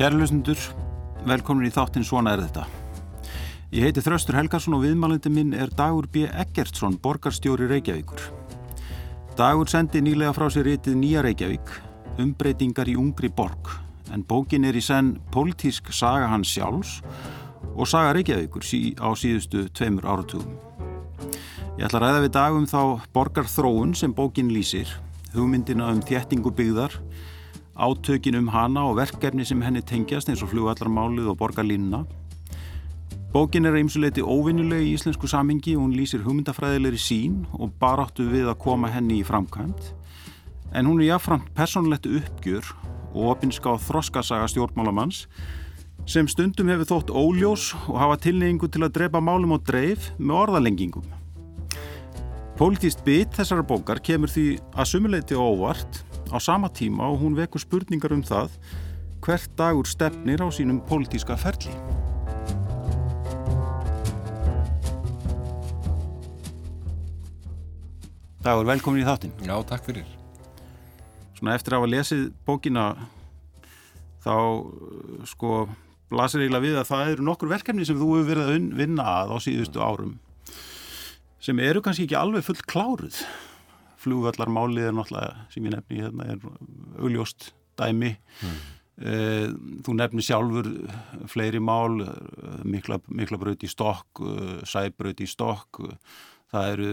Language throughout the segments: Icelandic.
Kæra hlustundur, velkomin í þáttinn Svona er þetta. Ég heiti Þraustur Helgarsson og viðmælindi minn er Dagur B. Eggertsson, borgarstjóri Reykjavíkur. Dagur sendi nýlega frá sér rítið Nýja Reykjavík, umbreytingar í ungri borg, en bókin er í senn politísk saga hans sjálfs og saga Reykjavíkur á síðustu tveimur áratugum. Ég ætla að ræða við Dagum þá borgarþróun sem bókin lýsir, hugmyndina um þéttingu byggðar, átökin um hana og verkefni sem henni tengjast eins og flugvallarmálið og borgarlínuna. Bókin er eimsuleiti óvinnuleg í íslensku samingi og hún lýsir hugmyndafræðilegri sín og baráttu við að koma henni í framkvæmt. En hún er jáfnframt personlegt uppgjur og opinska á þroskasaga stjórnmálamanns sem stundum hefur þótt óljós og hafa tilneyingu til að drepa málum og dreif með orðalengingum. Pólitíst bit þessara bókar kemur því að sumuleiti óvart á sama tíma og hún vekur spurningar um það hvert dagur stefnir á sínum pólitíska ferli. Dagur, velkomin í þáttinn. Já, takk fyrir. Svona eftir að hafa lesið bókina þá sko blasir eiginlega við að það eru nokkur verkefni sem þú hefur verið að vinna að á síðustu árum sem eru kannski ekki alveg fullt kláruð. Flugvallarmálið er náttúrulega sem ég nefni hérna er augljóst dæmi. Mm. Þú nefni sjálfur fleiri mál, mikla, mikla braut í stokk, sæbraut í stokk, það eru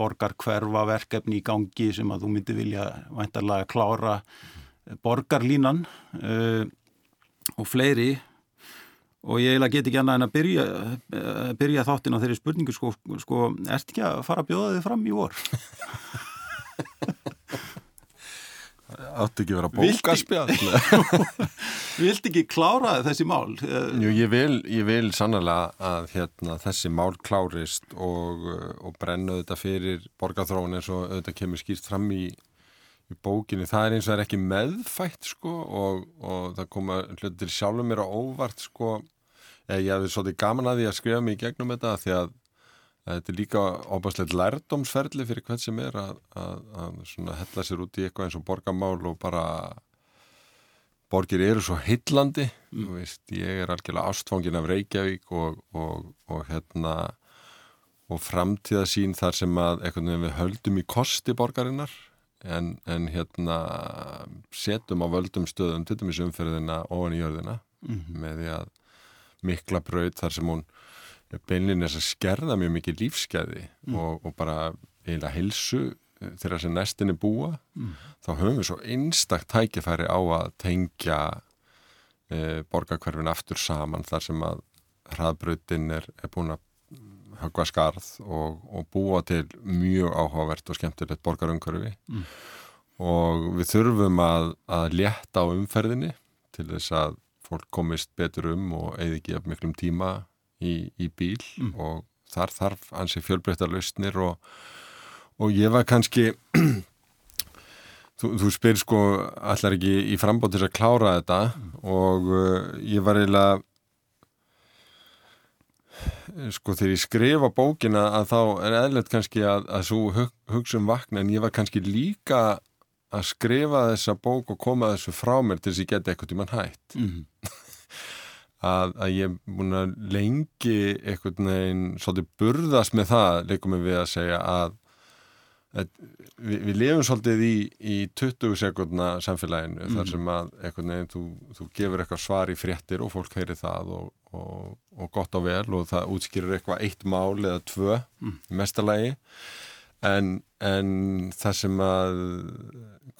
borgarkverfa verkefni í gangi sem að þú myndi vilja væntarlega klára borgarlínan uh, og fleiri og ég eiginlega get ekki annað en að byrja, byrja þáttin á þeirri spurningu sko, sko, ert ekki að fara að bjóða þið fram í vor? Átti ekki vera bókaspjall Vilt ekki klára þessi mál? Jú, ég vil, ég vil sannlega að hérna, þessi mál klárist og, og brenna þetta fyrir borgarþróun eins og þetta kemur skýrt fram í í bókinni, það er eins og það er ekki meðfætt sko og, og það koma hlutir sjálfur mér á óvart sko. Ég hefði svolítið gaman að því að skrifa mig í gegnum þetta því að, að þetta er líka óbærslega lærdomsferðli fyrir hvern sem er að, að, að hella sér út í eitthvað eins og borgamál og bara borgir eru svo hillandi mm. veist, ég er algjörlega ástfangin af Reykjavík og, og, og hérna og framtíðasín þar sem að við höldum í kosti borgarinnar en, en hérna setjum á völdum stöðum til dæmis umferðina ofan í jörðina mm -hmm. með því að mikla braut þar sem hún beinlinni þess að skerða mjög mikið lífskeiði mm. og, og bara eiginlega hilsu þegar þessi nestinni búa mm. þá höfum við svo einstakt tækifæri á að tengja e, borgarkverfin aftur saman þar sem að hraðbrautin er, er búin að högva skarð og, og búa til mjög áhugavert og skemmtilegt borgarumhverfi mm. og við þurfum að, að létta á umferðinni til þess að fólk komist betur um og eða ekki af miklum tíma í, í bíl mm. og þar þarf hansi fjölbreytta lausnir og, og ég var kannski þú, þú spyr sko allar ekki í frambót til að klára þetta mm. og uh, ég var eiginlega sko þegar ég skrifa bókina að þá er eðlert kannski að, að svo hug, hugsa um vakna en ég var kannski líka að skrifa þessa bók og koma þessu frá mér til þess að ég geti eitthvað tíman hætt mm -hmm. að, að ég búin að lengi eitthvað neginn svolítið burðast með það leikum við að segja að við, við lifum svolítið í, í 20 sekundna samfélaginu mm þar sem að neginn þú, þú gefur eitthvað svar í fréttir og fólk heyri það og og, og gott og vel og það útskýrir eitthvað eitt mál eða tvö mm. mestalagi en, en það sem að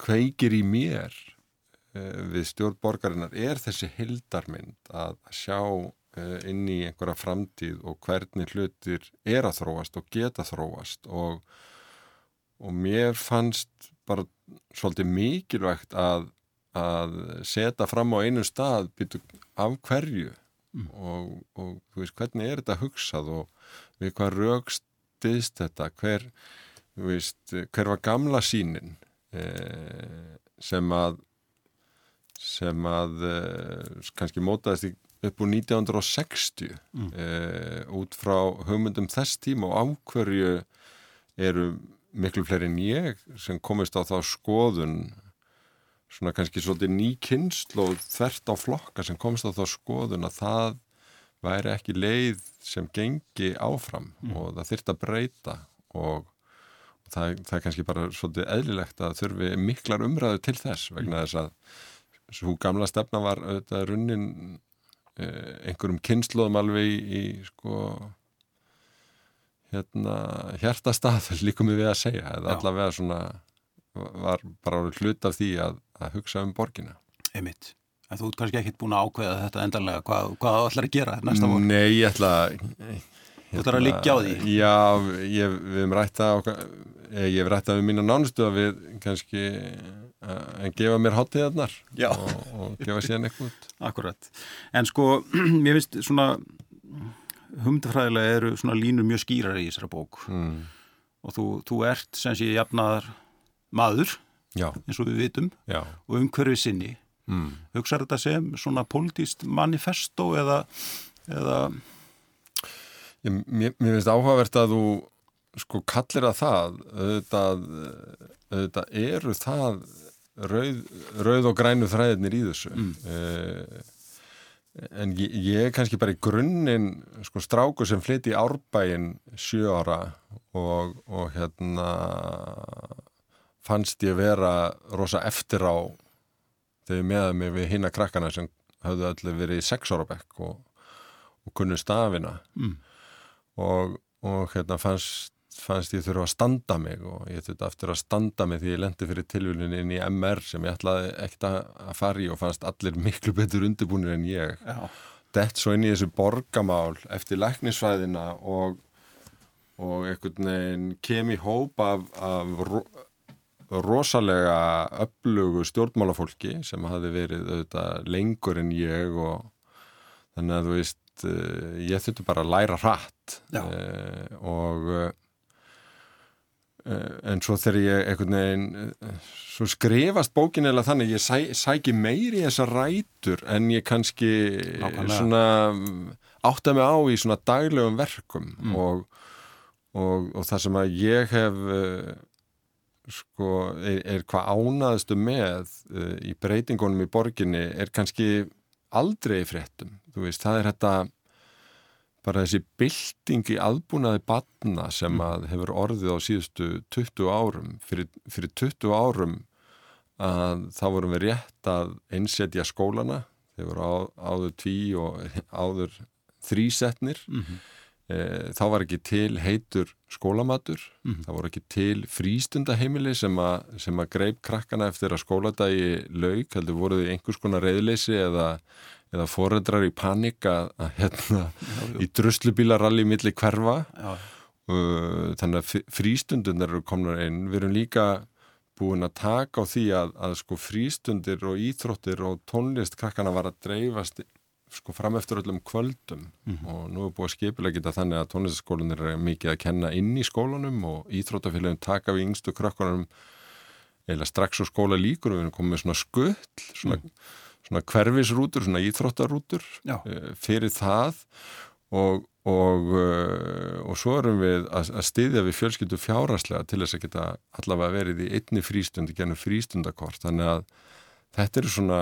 kveikir í mér uh, við stjórnborgarinnar er þessi hildarmynd að sjá uh, inn í einhverja framtíð og hvernig hlutir er að þróast og geta þróast og, og mér fannst bara svolítið mikilvægt að, að setja fram á einu stað af hverju mm. og, og þú veist hvernig er þetta hugsað og við hvað raukstiðst þetta hver, veist, hver var gamla sínin eh, sem að sem að eh, kannski mótaðist í upp úr 1960 mm. eh, út frá hugmyndum þess tíma og ákverju eru miklu fleiri en ég sem komist á þá skoðun svona kannski svolítið ný kynslu og þvert á flokka sem komst á þá skoðun að það væri ekki leið sem gengi áfram mm. og það þyrst að breyta og það, það er kannski bara svolítið eðlilegt að þurfi miklar umræðu til þess vegna þess að svo gamla stefna var auðvitað runnin eh, einhverjum kynsluðum alveg í, í sko hérna hjertastað líkum við að segja eða allavega svona var bara hlut af því að, að hugsa um borgina Einmitt. En þú ert kannski ekkit búin að ákveða þetta endanlega hvað, hvað ætlar að gera næsta voru? Nei, ég ætla Þú ætlar að liggja á því? Já, ég, við hefum rætta ég hef rætta við mína nánustu að við kannski en gefa mér hátíðarnar og, og gefa síðan eitthvað Akkurat, en sko mér finnst svona humdafræðilega eru svona línur mjög skýrar í þessara bók mm. og þú, þú ert sem sé jafnaðar maður Já. eins og við vitum Já. og umhverfið sinni mm. hugsaður þetta sem svona politíst manifesto eða, eða... Ég, mér, mér finnst áhugavert að þú sko kallir að það auðvitað, auðvitað eru það rauð, rauð og grænu þræðinir í þessu mm. uh, en ég, ég er kannski bara í grunninn sko stráku sem flytti í árbæin sjö ára og, og hérna fannst ég vera rosa eftir á þegar meðað mig við hinna krakkana sem hafðu allir verið í sex ára bekk og, og kunnu stafina mm. og, og hérna fannst fannst ég þurfa að standa mig og ég þurfti aftur að standa mig því ég lendi fyrir tilvölinu inn í MR sem ég ætlaði ekkert að fara í og fannst allir miklu betur undirbúinir en ég. Dett svo inn í þessu borgamál eftir læknisfæðina og, og einhvern veginn kem í hóp af, af ro, rosalega upplugu stjórnmálafólki sem hafi verið auðvitað, lengur en ég og þannig að þú veist eh, ég þurfti bara að læra hratt eh, og Eh, en svo þegar ég einhvern veginn eh, svo skrifast bókin eða þannig ég sæ, sæki meiri í þessa rætur en ég kannski Nákvæmlega. svona átta mig á í svona daglegum verkum mm. og, og, og það sem að ég hef uh, sko er, er hvað ánaðstu með í breytingunum í borginni er kannski aldrei fréttum, þú veist, það er þetta bara þessi bylting í aðbúnaði batna sem mm. að hefur orðið á síðustu 20 árum fyrir, fyrir 20 árum að þá vorum við rétt að einsetja skólana þeir voru á, áður tví og áður þrísetnir mm -hmm. e, þá var ekki til heitur skólamatur mm -hmm. þá voru ekki til frístundaheimili sem, a, sem að greip krakkana eftir að skóladagi laug heldur voruð einhvers konar reyðleysi eða eða foreldrar í panik að, að hérna já, í druslubílaralli millir hverfa. Uh, þannig að frístundunar eru komnar inn, við erum líka búin að taka á því að, að sko frístundir og íþróttir og tónlist krakkana var að dreifast sko fram eftir öllum kvöldum. Mm -hmm. og nú er búin að skipilega geta þannig að tónlistaskólanir er mikið að kenna inn í skólanum og íþróttafélagum taka við yngstu krakkanum eða strax á skóla líkur og við erum komið með svona skull svona mm svona hverfisrútur, svona íþróttarútur uh, fyrir það. Og, og, uh, og svo erum við að, að styðja við fjölskyldu fjáraslega til þess að geta allavega verið í einni frístundi gennum frístundakort. Þannig að þetta eru svona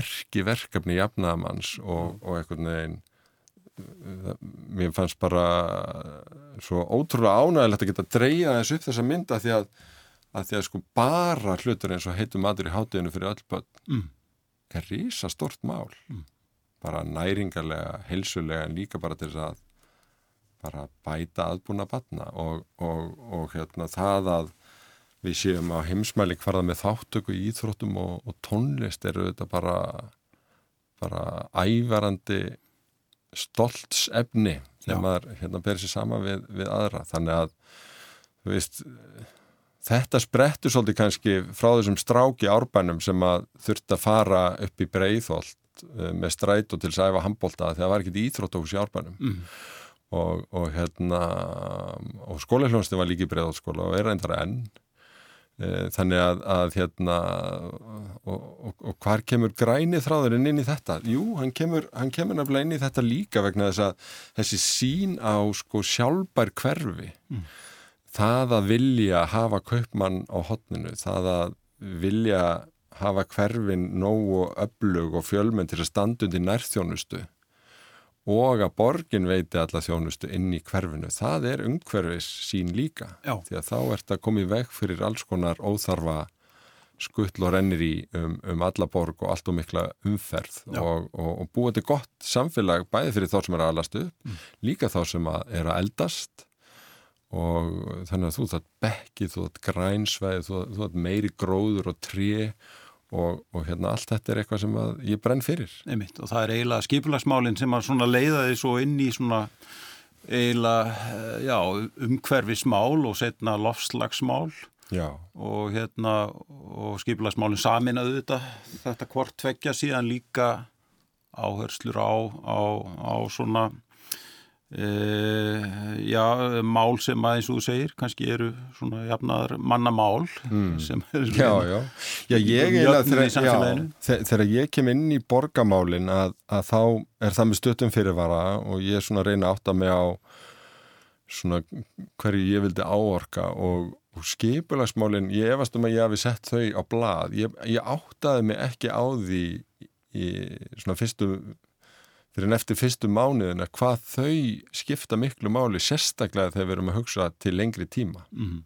erki verkefni jafnamanns og, og einhvern veginn uh, mér fannst bara svo ótrúlega ánægilegt að geta dreyja þessu upp þessa mynda því að, að því að sko bara hlutur eins og heitum matur í hátíðinu fyrir öll börn mm er rísa stort mál. Mm. bara næringarlega, helsulega en líka bara til þess að bara bæta aðbúna batna og, og, og hérna það að við séum á heimsmæli hverða með þáttöku í íþróttum og, og tónlist eru þetta bara bara ævarandi stoltsefni sem maður hérna ber sér sama við, við aðra. Þannig að þú veist Þetta sprettur svolítið kannski frá þessum stráki árbænum sem að þurft að fara upp í breyðholt eh, með stræt og til sæfa handbólta þegar það var ekkit íþróttahús í árbænum mm. og, og hérna og skólehljónsti var líki breyðholtskóla og er reyndar enn eh, þannig að, að hérna og, og, og hvar kemur græni þráðurinn inn í þetta? Jú, hann kemur, hann kemur nefnilega inn í þetta líka vegna þess að þessi sín á sko sjálfbær hverfi mm það að vilja hafa kaupmann á hotninu, það að vilja hafa hverfin nógu öflug og fjölmenn til að standa undir nærþjónustu og að borgin veiti alla þjónustu inn í hverfinu. Það er umhverfis sín líka. Já. Því að þá ert að koma í veg fyrir alls konar óþarfa skuttl og rennir í um, um alla borg og allt og mikla umferð og, og, og búið til gott samfélag bæði fyrir þá sem er að alast upp, mm. líka þá sem að er að eldast og þannig að þú þátt bekki, þú þátt grænsveið, þú þátt meiri gróður og tré og, og hérna allt þetta er eitthvað sem ég brenn fyrir. Einmitt, og það er eiginlega skipulagsmálinn sem að svona leiða því svo inn í svona eiginlega, eh, umhverfismál og setna lofslagsmál Já. og hérna og skipulagsmálinn saminaðu þetta þetta hvort tveggja síðan líka áherslur á, á, á svona e, já, mál sem að eins og þú segir kannski eru svona jafnaðar mannamál mm. sem er Já, já, já þegar, þegar ég kem inn í borgamálin að, að þá er það með stöttum fyrirvara og ég er svona að reyna að mig á svona hverju ég vildi áorka og og skipulagsmálinn, ég efast um að ég hafi sett þau á blad, ég, ég áttaði mig ekki á því í svona fyrstu fyrir en eftir fyrstu mánuðina hvað þau skipta miklu máli sérstaklega þegar við erum að hugsa til lengri tíma mm.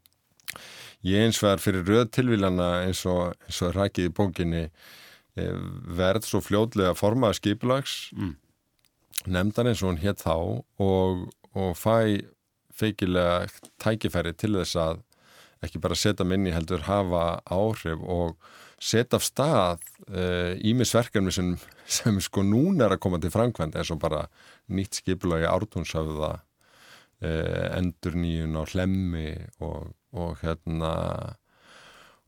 ég eins var fyrir röð tilvílana eins og, eins og rækið í bókinni eh, verð svo fljóðlega formaða skipulags mm. nefndan eins og hún hétt þá og, og fæ feikilega tækifæri til þess að ekki bara setja minni heldur hafa áhrif og setja af stað ímisverkefni uh, sem, sem sko núna er að koma til framkvæmd eins og bara nýtt skipulagi ártúnsöfða uh, endur nýjun á hlemmi og, og hérna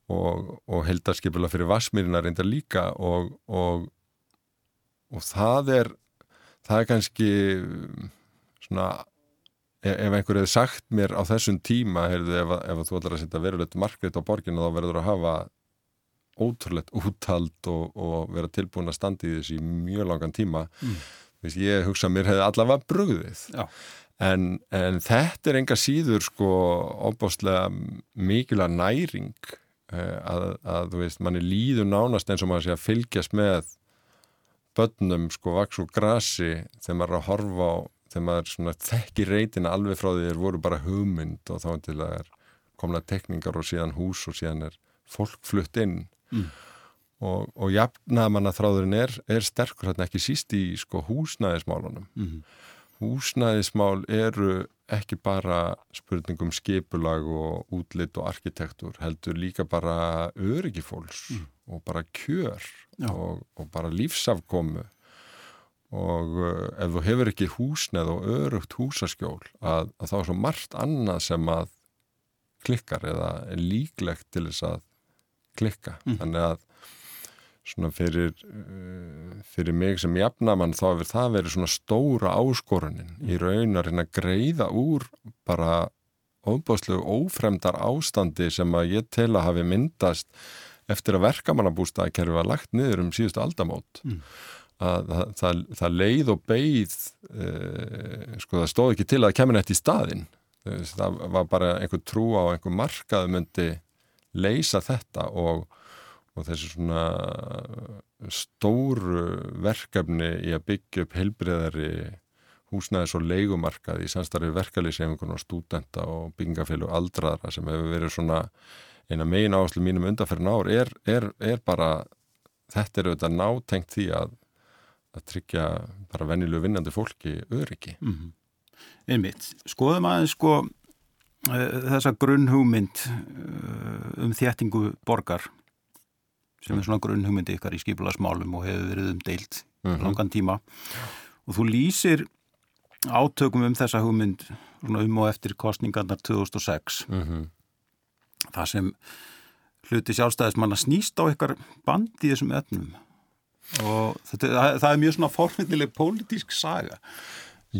og, og heldarskipula fyrir Vasmírina reynda líka og, og og það er það er kannski svona E, ef einhver hefði sagt mér á þessum tíma heyrðu, ef, ef þú ætlar að setja verulegt markveit á borginu þá verður að hafa ótrúlegt úttald og, og vera tilbúin að standa í þessi mjög langan tíma. Mm. Vist, ég hugsa að mér hefði allavega brugðið. En, en þetta er enga síður sko óbáslega mikilvæg næring eh, að, að þú veist, manni líður nánast eins og maður sé að fylgjast með börnum sko vaks og grasi þegar maður er að horfa á þegar maður þekkir reytina alveg frá því þeir voru bara hugmynd og þá til að er komna tekningar og síðan hús og síðan er fólk flutt inn mm. og, og jafnamanna þráðurinn er, er sterkur hérna ekki síst í sko, húsnæðismálunum mm. húsnæðismál eru ekki bara spurningum skipulag og útlitt og arkitektur heldur líka bara öryggifólks mm. og bara kjör og, og bara lífsafkomu og uh, ef þú hefur ekki húsneð og örugt húsaskjól að, að þá er svo margt annað sem að klikkar eða er líklegt til þess að klikka mm. þannig að svona fyrir, uh, fyrir mig sem jafnamann þá hefur það verið svona stóra áskorunin mm. í raunarinn að greiða úr bara óbáslegu ófremdar ástandi sem að ég tel að hafi myndast eftir að verkamannabústaðakerfi var lagt niður um síðustu aldamót mm að það, það, það leið og beigð eh, sko það stóð ekki til að kemur nætt í staðin það var bara einhver trú á einhver markað myndi leysa þetta og, og þessi svona stóru verkefni í að byggja upp heilbreyðari húsnæðis og leikumarkað í samstarfi verkalýsefningun og stúdenta og byggingafélag aldraðra sem hefur verið svona eina megin áherslu mínum undanferðin ár er, er, er bara þetta er auðvitað nátengt því að að tryggja bara vennilu vinnandi fólki öryggi. Mm -hmm. Einmitt. Skoðum aðeins sko þessa grunnhugmynd uh, um þjættingu borgar sem er svona grunnhugmyndi ykkar í skipilagsmálum og hefur verið um deilt mm -hmm. langan tíma. Og þú lýsir átökum um þessa hugmynd um og eftir kostningarnar 2006 mm -hmm. það sem hluti sjálfstæðismanna snýst á ykkar band í þessum öfnum og þetta, það, það er mjög svona fórmyndileg pólitísk saga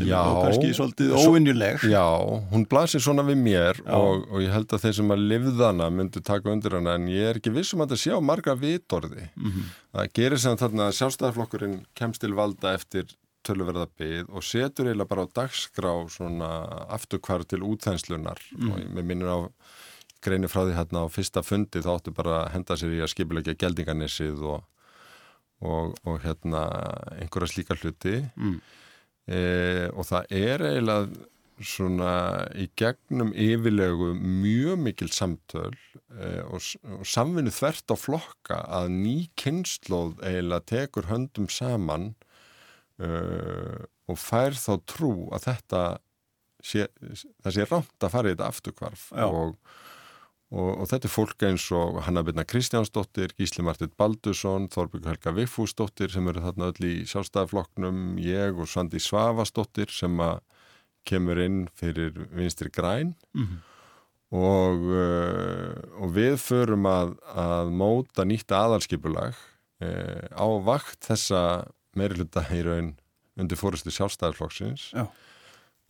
Já, og kannski svolítið óvinnuleg Já, hún blasir svona við mér og, og ég held að þeir sem að livðana myndu taka undir hana en ég er ekki vissum að það sé á marga vitorði mm -hmm. það gerir sem þarna að sjálfstæðarflokkurinn kemst til valda eftir töluverða byggð og setur eiginlega bara á dagskrá svona afturkvar til útþenslunar mm. og mér minnir á greinir frá því hérna á fyrsta fundi þá áttu bara að henda sér í að skipilegja geldingarnissið og, og, og hérna einhverja slíka hluti mm. E, og það er eiginlega svona í gegnum yfirlegu mjög mikil samtöl e, og, og samvinni þvert á flokka að ný kynnslóð eiginlega tekur höndum saman e, og fær þá trú að þetta sé, það sé rámt að fara í þetta afturkvarf og, og, og þetta er fólk eins og Hanna Birna Kristjánsdóttir, Gísli Martit Baldursson, Þorbjörg Helga Viffúsdóttir sem eru þarna öll í sjálfstæðaflokknum, ég og Sandi Svavasdóttir sem að kemur inn fyrir vinstri græn. Mm -hmm. og, uh, og við förum að, að móta nýtt aðalskipulag uh, á vakt þessa meiri hluta í raun undir fórustu sjálfstæðarflokksins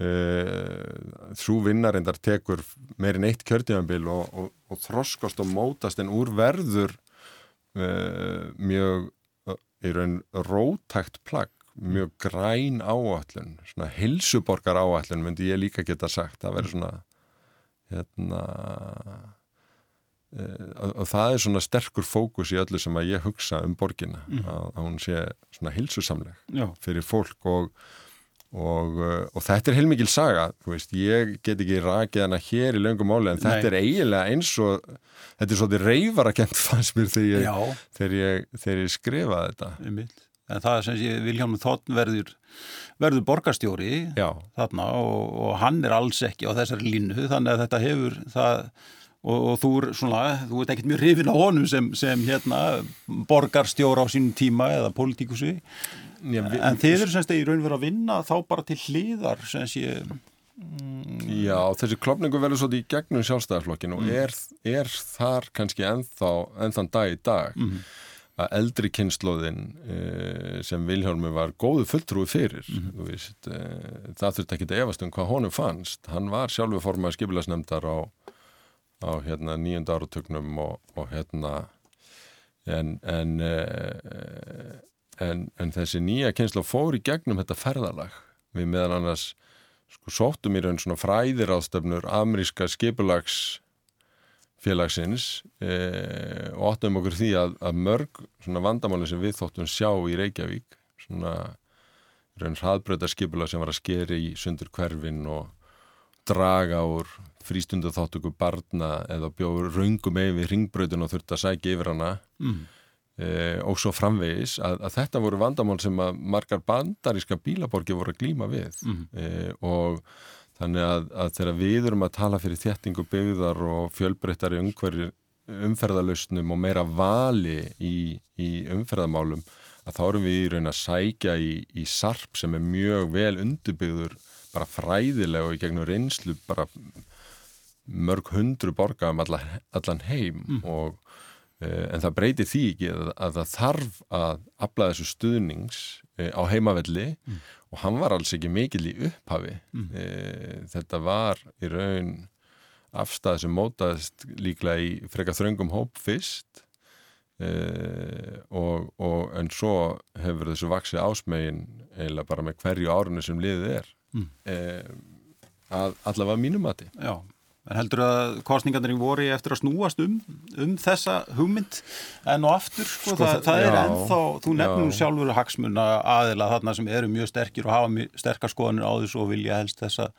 uh, þrú vinnarindar tekur meirinn eitt kjörtíðanbíl og, og, og þroskast og mótast en úr verður mjög í raun rótækt plagg mjög græn áallun svona hilsuborgar áallun myndi ég líka geta sagt það verður svona hérna uh, og það er svona sterkur fókus í öllu sem að ég hugsa um borgina mm. að, að hún sé svona hilsusamleg fyrir fólk og Og, uh, og þetta er heilmikil saga veist, ég get ekki rakið hana hér í löngum áli en Nei. þetta er eiginlega eins og þetta er svolítið reyfarakent fannst mér þegar ég, þegar ég, þegar ég skrifaði þetta. Einmitt. En það er sem sé Viljámi Þotn verður, verður borgarstjóri Já. þarna og, og hann er alls ekki á þessari línu þannig að þetta hefur það og, og þú er svona, þú ert ekkert mjög hrifin á honum sem, sem hérna borgarstjóra á sínum tíma eða politíkusi Já, vi, en þið eru semst í raun verið að vinna þá bara til hliðar sem sé mm, Já, þessi klopningu verður svo í gegnum sjálfstæðarflokkinu mm. og er, er þar kannski ennþá ennþann dag í dag mm að eldri kynnslóðin eh, sem Vilhjálmi var góðu fulltrúi fyrir mm -hmm. veist, eh, það þurfti ekki að efast um hvað honum fannst hann var sjálfur formað skipilagsnemdar á, á hérna, nýjönda áratögnum og, og hérna en en, eh, en en þessi nýja kynnslóð fór í gegnum þetta ferðalag við meðan annars sko, sóttum í raun svona fræðir ástöfnur ameríska skipulags félagsins e, og áttum okkur því að, að mörg vandamáli sem við þóttum sjá í Reykjavík svona raun hraðbröðarskipula sem var að skeri í sundur hverfin og draga úr frístundu þáttöku barna eða bjóður raungum yfir ringbröðun og þurft að sækja yfir hana mm. E, og svo framvegis að, að þetta voru vandamál sem að margar bandaríska bílaborgi voru að glíma við mm. e, og Þannig að, að þegar við erum að tala fyrir þéttingu byggðar og fjölbreyttari umferðalustnum og meira vali í, í umferðamálum að þá erum við í raun að sækja í, í sarp sem er mjög vel undirbyggður bara fræðilega og í gegnum reynslu bara mörg hundru borga um allan, allan heim mm. og en það breytir því ekki að, að það þarf að afla þessu stuðnings e, á heimavelli mm. og hann var alls ekki mikil í upphafi mm. e, þetta var í raun afstæð sem mótaðist líklega í freka þröngum hóp fyrst e, og, og en svo hefur þessu vaksið ásmegin eiginlega bara með hverju árunni sem liðið er mm. að allavega mínumati Já En heldur að kostningarnir í voru eftir að snúast um, um þessa hugmynd en og aftur, sko, sko það, það er já, ennþá, þú nefnum já. sjálfur hagsmunna aðila þarna sem eru mjög sterkir og hafa sterkar skoðanir á þessu og vilja helst þessa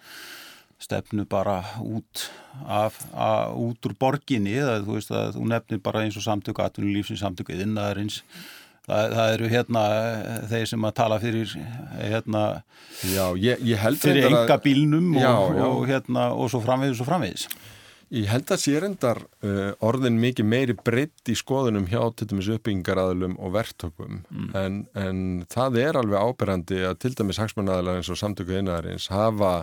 stefnu bara út af, að, út úr borginni, það, þú veist að þú nefnir bara eins og samtöku, atvinnulífsins samtöku, innæðarins Það, það eru hérna þeir sem að tala fyrir hérna já, ég, ég fyrir enga bílnum já, og. Og, hérna, og svo framvegis og framvegis. Ég held að sér endar uh, orðin mikið meiri breytt í skoðunum hjá til dæmis uppbyggingaraðlum og verktökum mm. en, en það er alveg áberandi að til dæmis hagsmannadalar eins og samtöku einaðarins hafa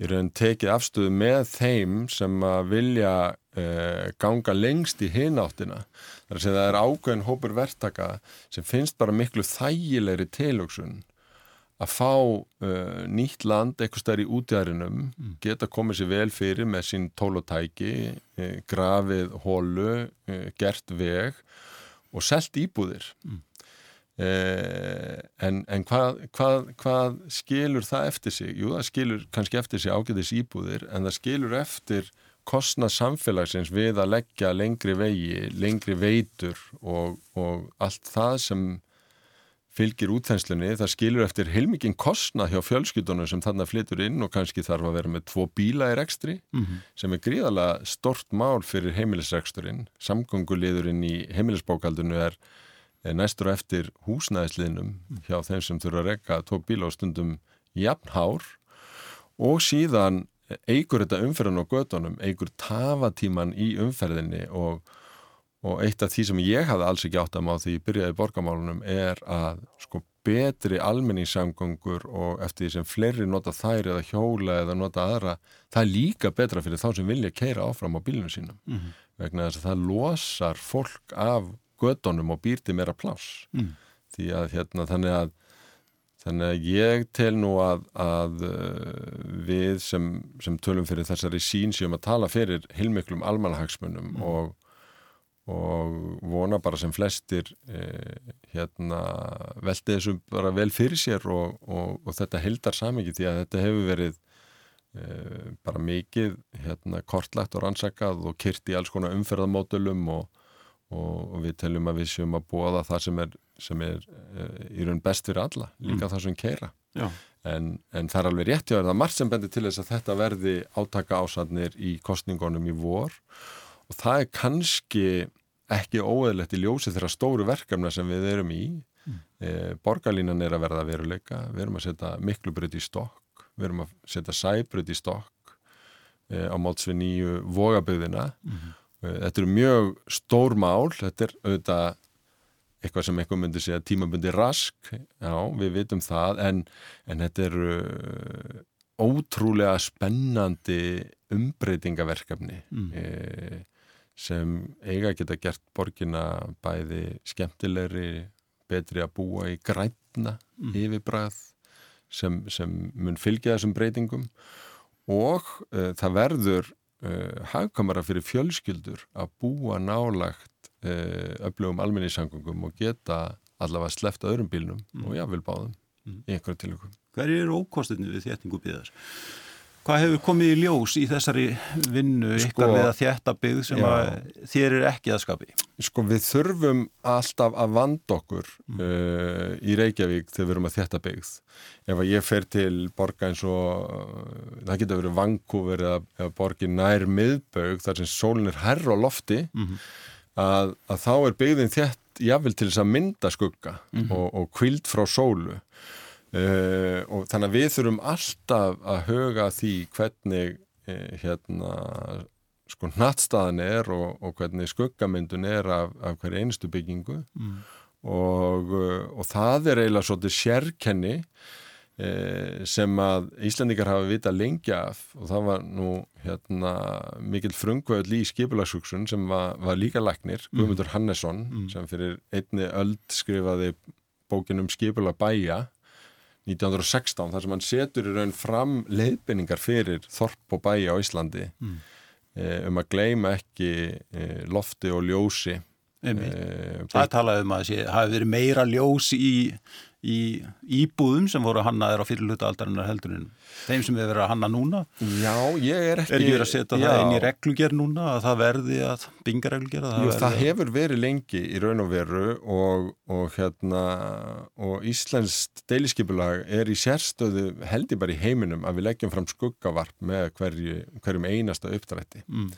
í raun tekið afstöðu með þeim sem að vilja uh, ganga lengst í hináttina þar segja það er ákveðin hópur verktaka sem finnst bara miklu þægilegri tilöksun að fá uh, nýtt land eitthvað stær í útjæðrinum mm. geta komið sér vel fyrir með sín tólotæki uh, grafið hólu, gert veg og selt íbúðir mm. Eh, en, en hvað, hvað, hvað skilur það eftir sig? Jú, það skilur kannski eftir sig ágæðis íbúðir en það skilur eftir kostna samfélagsins við að leggja lengri vegi, lengri veitur og, og allt það sem fylgir útþenslunni, það skilur eftir heilmikinn kostna hjá fjölskyldunum sem þarna flytur inn og kannski þarf að vera með tvo bíla í rekstri mm -hmm. sem er gríðalega stort mál fyrir heimilisreksturinn. Samgönguliðurinn í heimilisbókaldinu er, næstur eftir húsnæðisliðnum hjá þeim sem þurfa að rekka tvo bíla á stundum jafnhár og síðan eigur þetta umferðin á gödunum, eigur tafatíman í umferðinni og, og eitt af því sem ég hafði alls ekki átt að má því ég byrjaði borgamálunum er að sko betri almenningssamgöngur og eftir því sem fleiri nota þær eða hjóla eða nota aðra, það er líka betra fyrir þá sem vilja keira áfram á bílunum sínum mm -hmm. vegna þess að það losar fólk af gödunum og býrti meira pláss mm. því að hérna þannig að Þannig að ég tel nú að, að uh, við sem, sem tölum fyrir þessari sín séum að tala fyrir hilmiklum almanhagsmunum mm. og, og vona bara sem flestir eh, hérna, veldi þessu bara vel fyrir sér og, og, og þetta heldar samingi því að þetta hefur verið eh, bara mikið hérna, kortlagt og rannsakað og kyrt í alls konar umferðamódulum og og við teljum að við séum að bóða það sem er, sem er uh, í raun best fyrir alla, líka mm. það sem keira en, en það er alveg rétt já, það er margt sem bendir til þess að þetta verði átaka ásatnir í kostningunum í vor. Og það er kannski ekki óeðlegt í ljósi þeirra stóru verkefna sem við erum í. Mm. eh, borgarlínan er að verða veruleika. Við erum að setja miklubröð í stokk. Við erum að setja sæbröð í stokk eh, á móts við nýju vogaböðina mm. Þetta eru mjög stór mál, þetta er auðvitað eitthvað sem eitthvað myndi segja tímabundi rask, já við vitum það en, en þetta eru uh, ótrúlega spennandi umbreytingaverkefni mm. e, sem eiga geta gert borgina bæði skemmtilegri, betri að búa í græna mm. yfirbræð sem, sem mun fylgja þessum breytingum og e, það verður uh, hagkamara fyrir fjölskyldur að búa nálagt uh, öflugum almenningssangungum og geta allavega sleft öðrum bílnum mm. og jáfnvel báðum mm. í einhverju tilöku. Hver eru ókostinni við þéttingu byggðar? Hvað hefur komið í ljós í þessari vinnu sko, ykkar við að þjætta byggð sem að þér er ekki að skapi? Sko við þurfum alltaf að vanda okkur mm. uh, í Reykjavík þegar við erum að þjætta byggð. Ef að ég fer til borga eins og, uh, það getur verið Vancouver eða, eða borgi nær miðbögg þar sem sólinn er herra á lofti, mm -hmm. að, að þá er byggðin þjætt jáfnvel til þess að mynda skugga mm -hmm. og, og kvild frá sólu. Uh, og þannig að við þurfum alltaf að huga því hvernig uh, hérna sko nattstaðan er og, og hvernig skuggamyndun er af, af hverju einstu byggingu mm. og, uh, og það er eiginlega svolítið sérkenni sem að Íslandikar hafa vita lengja af og það var nú hérna mikill frungvöld í skipulagsugsun sem var, var líka lagnir, mm. Guðmundur Hannesson mm. sem fyrir einni öld skrifaði bókin um skipulag bæja 1916 þar sem hann setur í raun fram leiðbynningar fyrir þorp og bæi á Íslandi mm. e, um að gleima ekki e, lofti og ljósi e, Það talaði um að það hafi verið meira ljós í í íbúðum sem voru hannaðir á fyrirluta aldarinnar heldurinn þeim sem við verðum að hanna núna. Já, ég er ekki Er ekki verið að setja já. það inn í reglugjör núna að það verði að binga reglugjör Jú, það hefur verið lengi í raun og veru og, og hérna og Íslands deiliskypulag er í sérstöðu heldur bara í heiminum að við leggjum fram skuggavarp með hverju, hverjum einasta uppdrætti. Mm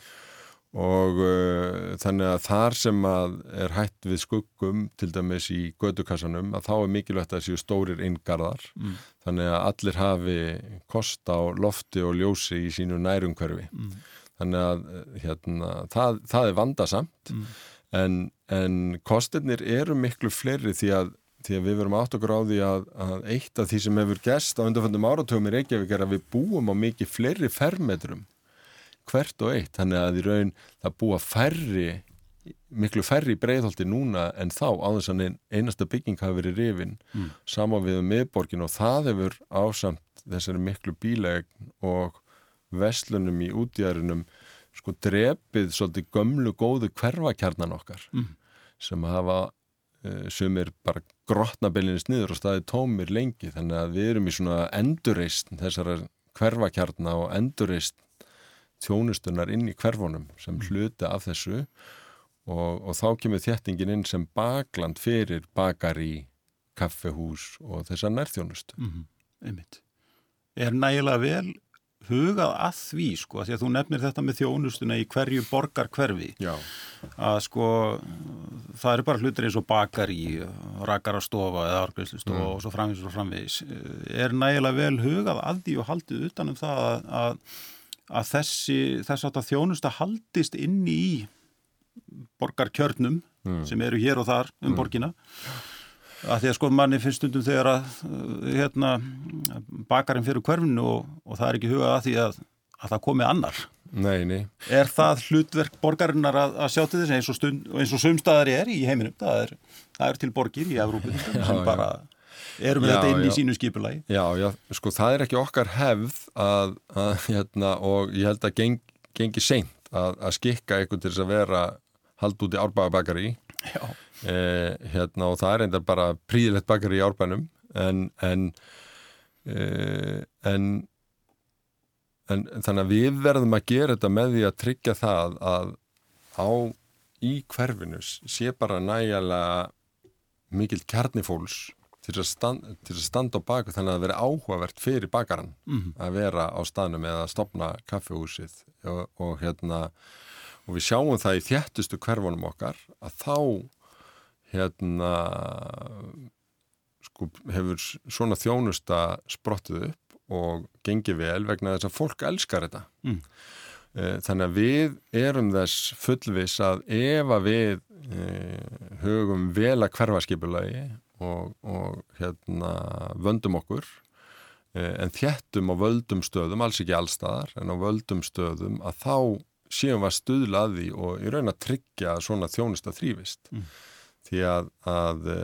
og uh, þannig að þar sem að er hætt við skuggum til dæmis í gödukassanum að þá er mikilvægt að það séu stórir inngarðar mm. þannig að allir hafi kost á lofti og ljósi í sínu nærumhverfi mm. þannig að uh, hérna, það, það er vandasamt mm. en, en kostirnir eru miklu fleiri því að, því að við verum átt okkur á því að, að eitt af því sem hefur gest á undanfjöndum áratöfum í Reykjavík er að við búum á mikið fleiri fermetrum hvert og eitt, þannig að í raun það búa færri miklu færri breyðholti núna en þá á þess að einasta bygging hafi verið rifin mm. saman við meðborgin og það hefur ásamt þessari miklu bílegn og vestlunum í útjæðrinum sko drepið svolítið gömlu góðu hverfakjarnan okkar mm. sem hafa uh, sem er bara grotnabilinist niður og staðið tómir lengi þannig að við erum í svona endurreist þessara hverfakjarna og endurreist þjónustunar inn í hverfunum sem hluti af þessu og, og þá kemur þéttingin inn sem bakland fyrir bakari, kaffehús og þessar nærþjónustu. Mm -hmm. Einmitt. Er nægilega vel hugað að því sko, því að þú nefnir þetta með þjónustuna í hverju borgar hverfi Já. að sko það eru bara hlutir eins og bakari rakarastofa eða árgreifslustofa Mm. og svo framvegis og framvegis er nægilega vel hugað að því og haldið utanum það að, að, þessi þess að þjónusta haldist inn í borgarkjörnum Mm. sem eru hér og þar um borgina að því að sko manni finnst stundum þegar að uh, hérna, bakarinn fyrir hverfinu og, og það er ekki hugað að því að, að það komi annar. Nei, nei. Er það hlutverk borgarinnar að, að sjá til þess eins og, stund, eins og sumstaðar er í heiminum? Það er, það er til borgir í Evrópu sem bara eru með Já, þetta inn í sínu skipulagi. Já, já, sko það er ekki okkar hefð að, að hérna, og ég held að geng, gengi seint að, að skikka eitthvað til þess að vera hald út í árbæðabakari eh, hérna, og það er enda bara príðilegt bakari í árbænum en en, eh, en en þannig að við verðum að gera þetta með því að tryggja það að á í hverfinu sé bara nægilega mikill kjarnifóls til að, stand, til að standa á baku þannig að það veri áhugavert fyrir bakaran Mhm. að vera á staðnum eða að stopna kaffehúsið og, og hérna og við sjáum það í þjættustu hverfunum okkar að þá hérna sko hefur svona þjónusta sprottið upp og gengið vel vegna þess að fólk elskar þetta Mm. Eh, þannig að við erum þess fullvis að ef að við hugum vel að hverfaskipulagi og, og hérna vöndum okkur e, en þjettum á völdum stöðum, alls ekki allstaðar en á völdum stöðum að þá séum við að stuðla að því og í raun að tryggja að svona þjónusta þrýfist Mm. því að, að e,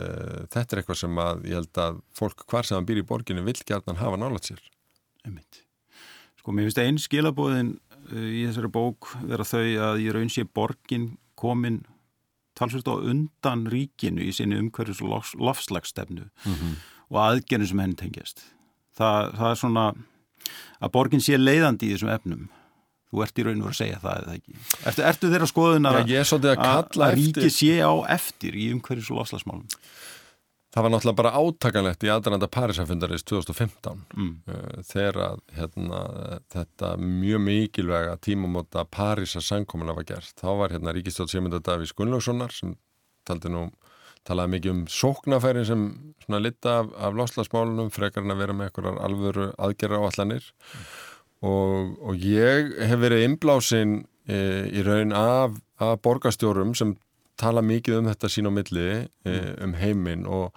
þetta er eitthvað sem að ég held að fólk hvar sem býr í borginni vill gjarnan hafa nálat sér Einmitt. Sko, mér finnst einn skilabóðin uh, í þessari bók vera þau að í raun sé borgin komin talsvist á undan ríkinu í sinni umhverfis og lofs- lofslagsstefnu og aðgerðin sem henni tengjast. Það, það er svona að borgin sé leiðandi í þessum efnum. Þú ert í raun og að segja það eða ekki. Ertu, ertu þeirra skoðun að, Já, að að, ríki sé á eftir í umhverfis og lofslagsmálum? Það var náttúrulega bara átakanlegt í aðranda Parísafundarins 2015 Mm. uh, þegar að, hérna, þetta mjög mikilvæga tímamóta Parísa sankomuna var gert. Þá var hérna Ríkistótt Sigmundar Davís Gunnlaugssonar sem taldi nú talaði mikið um sóknafæri sem svona lita af, af loslasmálunum frekar en að vera með einhverjar alvöru aðgerra áallanir og, og ég hef verið innblásin e, í raun af, af borgarstjórum sem tala mikið um þetta sín á milli e, um heiminn og,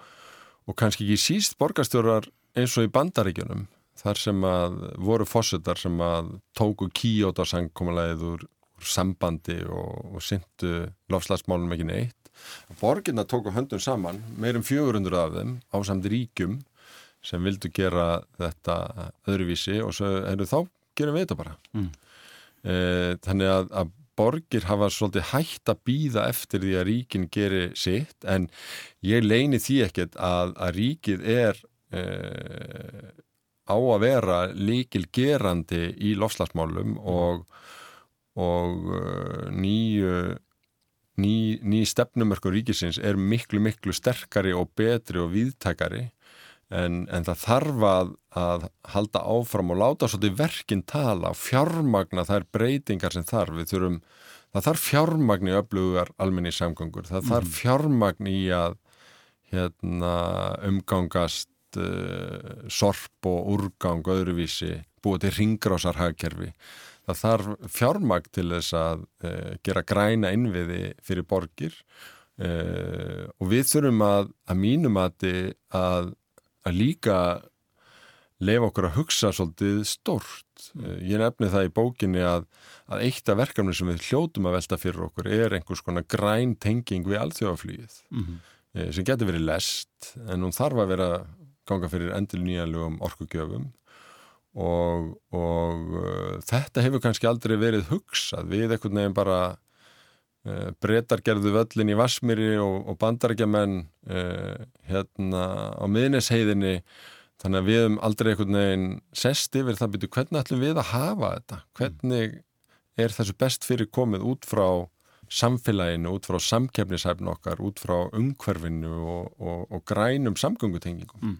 og kannski ekki síst borgarstjórar eins og í bandaríkjunum þar sem að voru fósettar sem að tóku kíóta sangkomulegið úr, úr sambandi og, og syndu lofslagsmálunum ekki neitt. Borginna tóku höndum saman, meirum 400 af þeim á samt ríkjum sem vildu gera þetta öðruvísi og svo eru þá gerum við þetta bara. Mm. E, þannig að, að borgir hafa svolítið hægt að býða eftir því að ríkin geri sitt en ég leini því ekkert að, að ríkið er e, á að vera líkil gerandi í lofslagsmálum og, og uh, nýju ný, ný stefnumörkur ríkisins er miklu, miklu sterkari og betri og víðtækari en, en það þarf að, að halda áfram og láta svolítið verkinn tala fjármagna þær breytingar sem þarf. Við þurfum, það þarf fjármagn í öflugar almenni samgöngur, það þarf fjármagn í að hérna, umgangast uh, sorp og úrgang öðruvísi, búið til ringrásarhagkerfi. Það þarf fjármagn til þess að uh, gera græna innviði fyrir borgir uh, og við þurfum að, að mínum að, að, að líka lefa okkur að hugsa svolítið stórt. Uh, ég nefni það í bókinni að, að eitt af verkefni sem við hljótum að velta fyrir okkur er einhvers konar græn tenging við alþjóðaflýið Mm eh, sem getur verið lest en hún þarf að vera ganga fyrir endil nýjanlegum orkugjöfum. Og, og uh, þetta hefur kannski aldrei verið hugsað. Við einhvern veginn bara breytar gerðu völlin í Vasmiri og, og bandarækjaman uh, hérna á miðnesheiðinni þannig að við hefum aldrei einhvern veginn sest yfir það byrju hvernig ætlum við að hafa þetta hvernig er þessu best fyrir komið út frá samfélaginu, út frá samkefnishæfn okkar, út frá umhverfinu og, og, og grænum samgöngutengingum. Mm.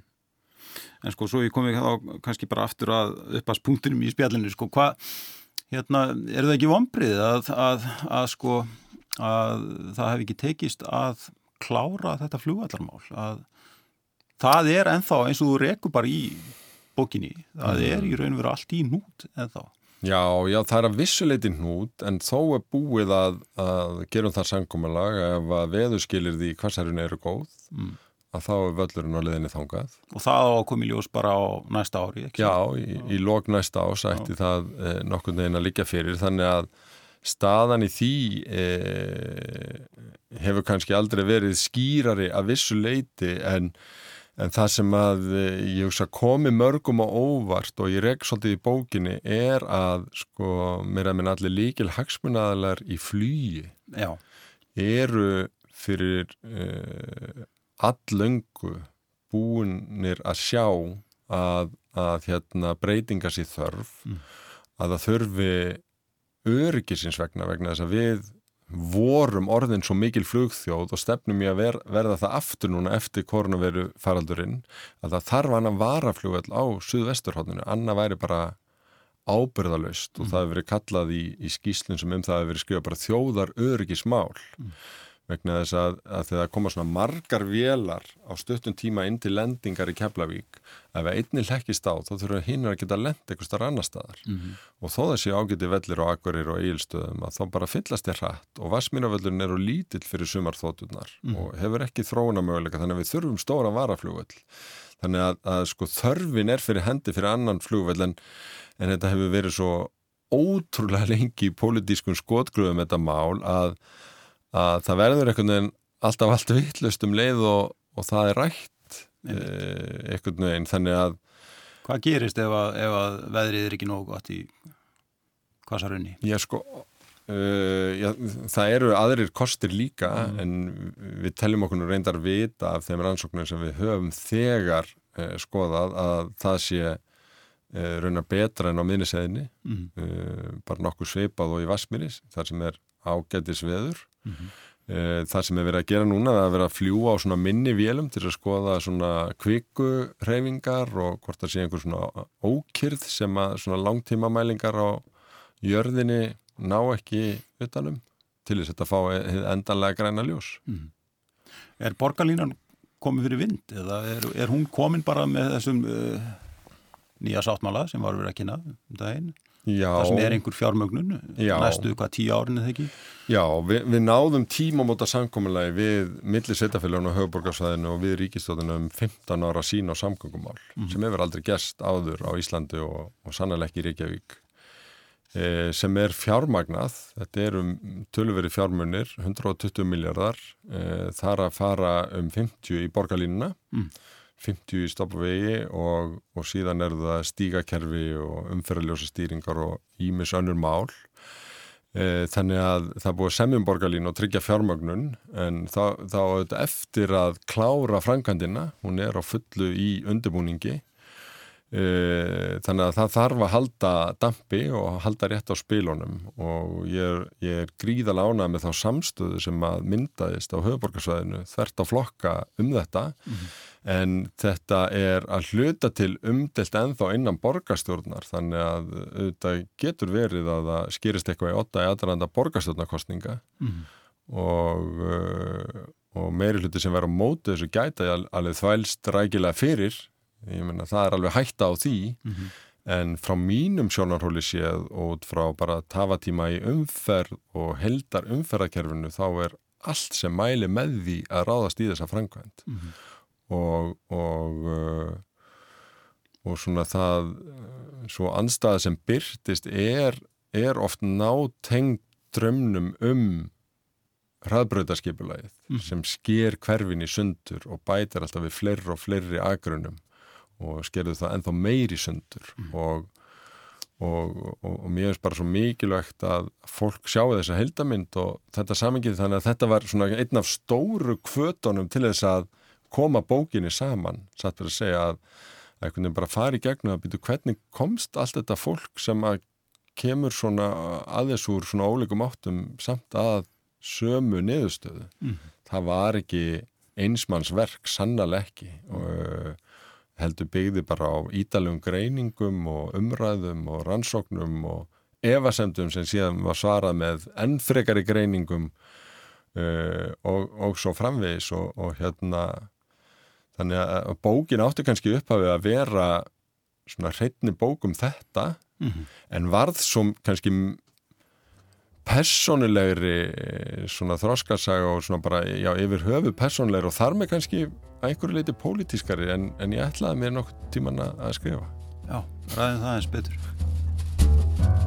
En sko, svo ég komi þá kannski bara aftur að uppast punktinum í spjallinu, sko, hvað, hérna, er það ekki vombrið að, að, að, sko, að það hef ekki tekist að klára þetta flugvallarmál, að það er enþá eins og þú rekur bara í bókinni, það mm. er í raun og veru allt í nút enþá. Já, já, það er að vissuleitin hnút en þó er búið að, að gerum það sangkomalag ef að veðurskilir því hvaðsærun eru góð mm. að þá er völlurinn á leðinni þangað. Og það á komið ljós bara á næsta ári, ekki? Já, í, í lók næsta ás ætti það eh, nokkur neginn að líka fyrir þannig að staðan í því eh, hefur kannski aldrei verið skýrari að vissuleiti en En það sem að eh, ég komi mörgum á óvart og ég reg svolítið í bókinni er að sko mér að minn allir líkil hagsmunnaðalar í flýi Já. eru fyrir uh, allöngu búinir að sjá að, að hérna, breytinga sér þörf mm. að það þurfi öryggisins vegna vegna þess að við vorum orðin svo mikil flugþjóð og stefnum ég að ver, verða það aftur núna eftir koronaviru faraldurinn að það þarf hann að vara flugveld á suðvesturhóttinu, annar væri bara ábyrðalust mm. og það hefur verið kallað í, í skýslinn sem um það hefur verið skrifað bara þjóðar öryggismál mm vegna þess að, að þegar koma svona margar vélar á stöttun tíma inn til lendingar í Keflavík ef einni lekkist á þá þurfa hinn að geta lend eitthvað starf annar staðar mm -hmm. og þó þessi ágæti vellir og akvarir og eigilstöðum að þá bara fyllast þér hratt og Vasmínavöllurinn eru lítill fyrir sumarþóturnar mm -hmm. og hefur ekki þróuna möguleika þannig að við þurfum stóra varaflugvöll þannig að, að sko þörfin er fyrir hendi fyrir annan flugvöll en, en þetta hefur verið svo ótrúlega lengi í pólitískun skotgröðum þetta mál að að það verður einhvern veginn alltaf allt vittlust um leið og, og það er rætt e, einhvern veginn þannig að Hvað gerist ef að, ef að veðrið er ekki nógu gott í kvasarunni? Já sko uh, já, það eru aðrir kostir líka mm. en við teljum okkur reyndar vita af þeim rannsóknum sem við höfum þegar uh, skoðað að það sé uh, raunar betra en á minniseðinni mm. bara nokkuð sveipað og í Vasmiris þar sem er ágætis veður mm -hmm. það sem er verið að gera núna er að vera að fljúa á minni vélum til að skoða svona kviku hreyfingar og hvort það sé einhver svona ókyrð sem að svona langtíma mælingar á jörðinni ná ekki utanum til þess að þetta fá endanlega græna ljós mm. Er borgarlínan komið fyrir vind eða er, er hún komin bara með þessum uh, nýja sáttmála sem var verið að kynna um daginn? Já, það sem er einhver fjármögnun já, næstu hvað tíu árin eða ekki? Já, við, við náðum tímamóta samkominnlegi við millisettafélaginu og höfuborgarsvæðinu og við ríkistóðinu um 15 ára sín á samgöngumál mm -hmm. sem hefur aldrei gest áður á Íslandi og, og í Reykjavík. E, sem er fjármagnað þetta er um tölveri fjármunir 120 miljardar e, þar að fara um 50 í borgarlínuna. Mm 50 í stoppavegi og, og síðan er það stígakerfi og umferðarljósa stýringar og ímis önnur mál. E, þannig að það búið semjum borgarlín og tryggja fjármögnun en þá, þá eftir að klára frankandina, hún er á fullu í undirbúningi E, þannig að það þarf að halda dampi og halda rétt á spilunum og ég er, er gríðal ánað með þá samstöðu sem að myndaðist á höfuborgarsvæðinu þvert á flokka um þetta mm -hmm. En þetta er að hluta til umdelt enþá innan borgarstjórnar þannig að þetta getur verið að það skýrist eitthvað í 8 aðranda borgarstjórnarkostninga mm og, e, og meiri hluti sem verður á móti þessu gæta alveg þvælst rækilega fyrir. Ég menna það er alveg hætta á því. Mm -hmm. en frá mínum sjónarhóli séð og frá bara tafatíma í umferð og heldar umferðarkerfinu þá er allt sem mæli með því að ráðast í þessa framkvæmt mm -hmm. Og og uh, og svona það svo anstæða sem byrtist er, er oft nátengt drömnum um hraðbröðarskipulagið mm. sem sker hverfin í sundur og bætir alltaf við fleiri og fleiri agrunum og skerðu það ennþá meiri sundur mm. og, og, og, og mér finnst bara svo mikilvægt að fólk sjáu þessa heldamind og þetta samengið þannig að þetta var svona einn af stóru kvötunum til þess að koma bókinni saman, satt fyrir að segja að einhvern veginn bara fari í gegnum að byrja hvernig komst allt þetta fólk sem að kemur svona aðeins úr svona ólíkum áttum samt að sömu niðurstöðu. Mm. Það var ekki einsmannsverk, sannlega ekki og heldur byggði bara á ídalum greiningum og umræðum og rannsóknum og evasemdum sem síðan var svarað með ennfrekari greiningum uh, og, og svo framvegis og, og hérna þannig að bókin átti kannski upphafið að vera svona hreitni bókum þetta mm -hmm. en varð svo kannski personulegri svona þróskarsaga og svona bara já, yfir höfu personulegri og þar með kannski að einhverju leiti pólitískari en, en ég ætlaði mér nokk tíman að skrifa Já, ræðin það eins betur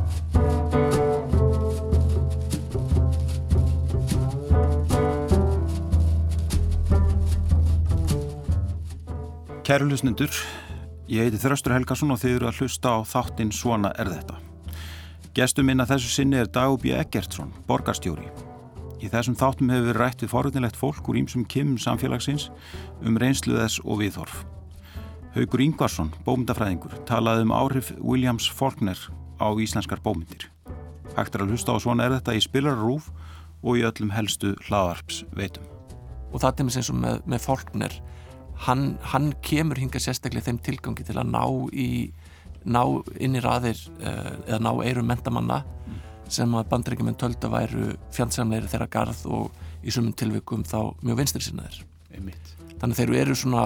Kæru lusnendur, ég heiti Þröstur Helgarsson og þið eru að hlusta á þáttinn Svona er þetta. Gestur minna þessu sinni er Dagubí Eggertsson, borgarstjóri. Í þessum þáttum hefur verið rætt við forutnilegt fólk úr ímsum kimum samfélagsins um reynsluðess og viðhorf. Haugur Ingvarsson, bómyndafræðingur, talaði um áhrif Williams Faulkner á íslenskar bómyndir. Hægt er að hlusta á Svona er þetta í spilararúf og í öllum helstu hlaðarps veitum. Og það er með, með Faulkner hann, hann kemur hinga sérstaklega þeim tilgangi til að ná í ná inn í raðir uh, eða ná eirum mentamanna mm. sem að bandreikimenn tölda væru fjandsamleiri þeirra garð og í sumum tilvikum þá mjög vinstri sinnaðir þannig þeir eru svona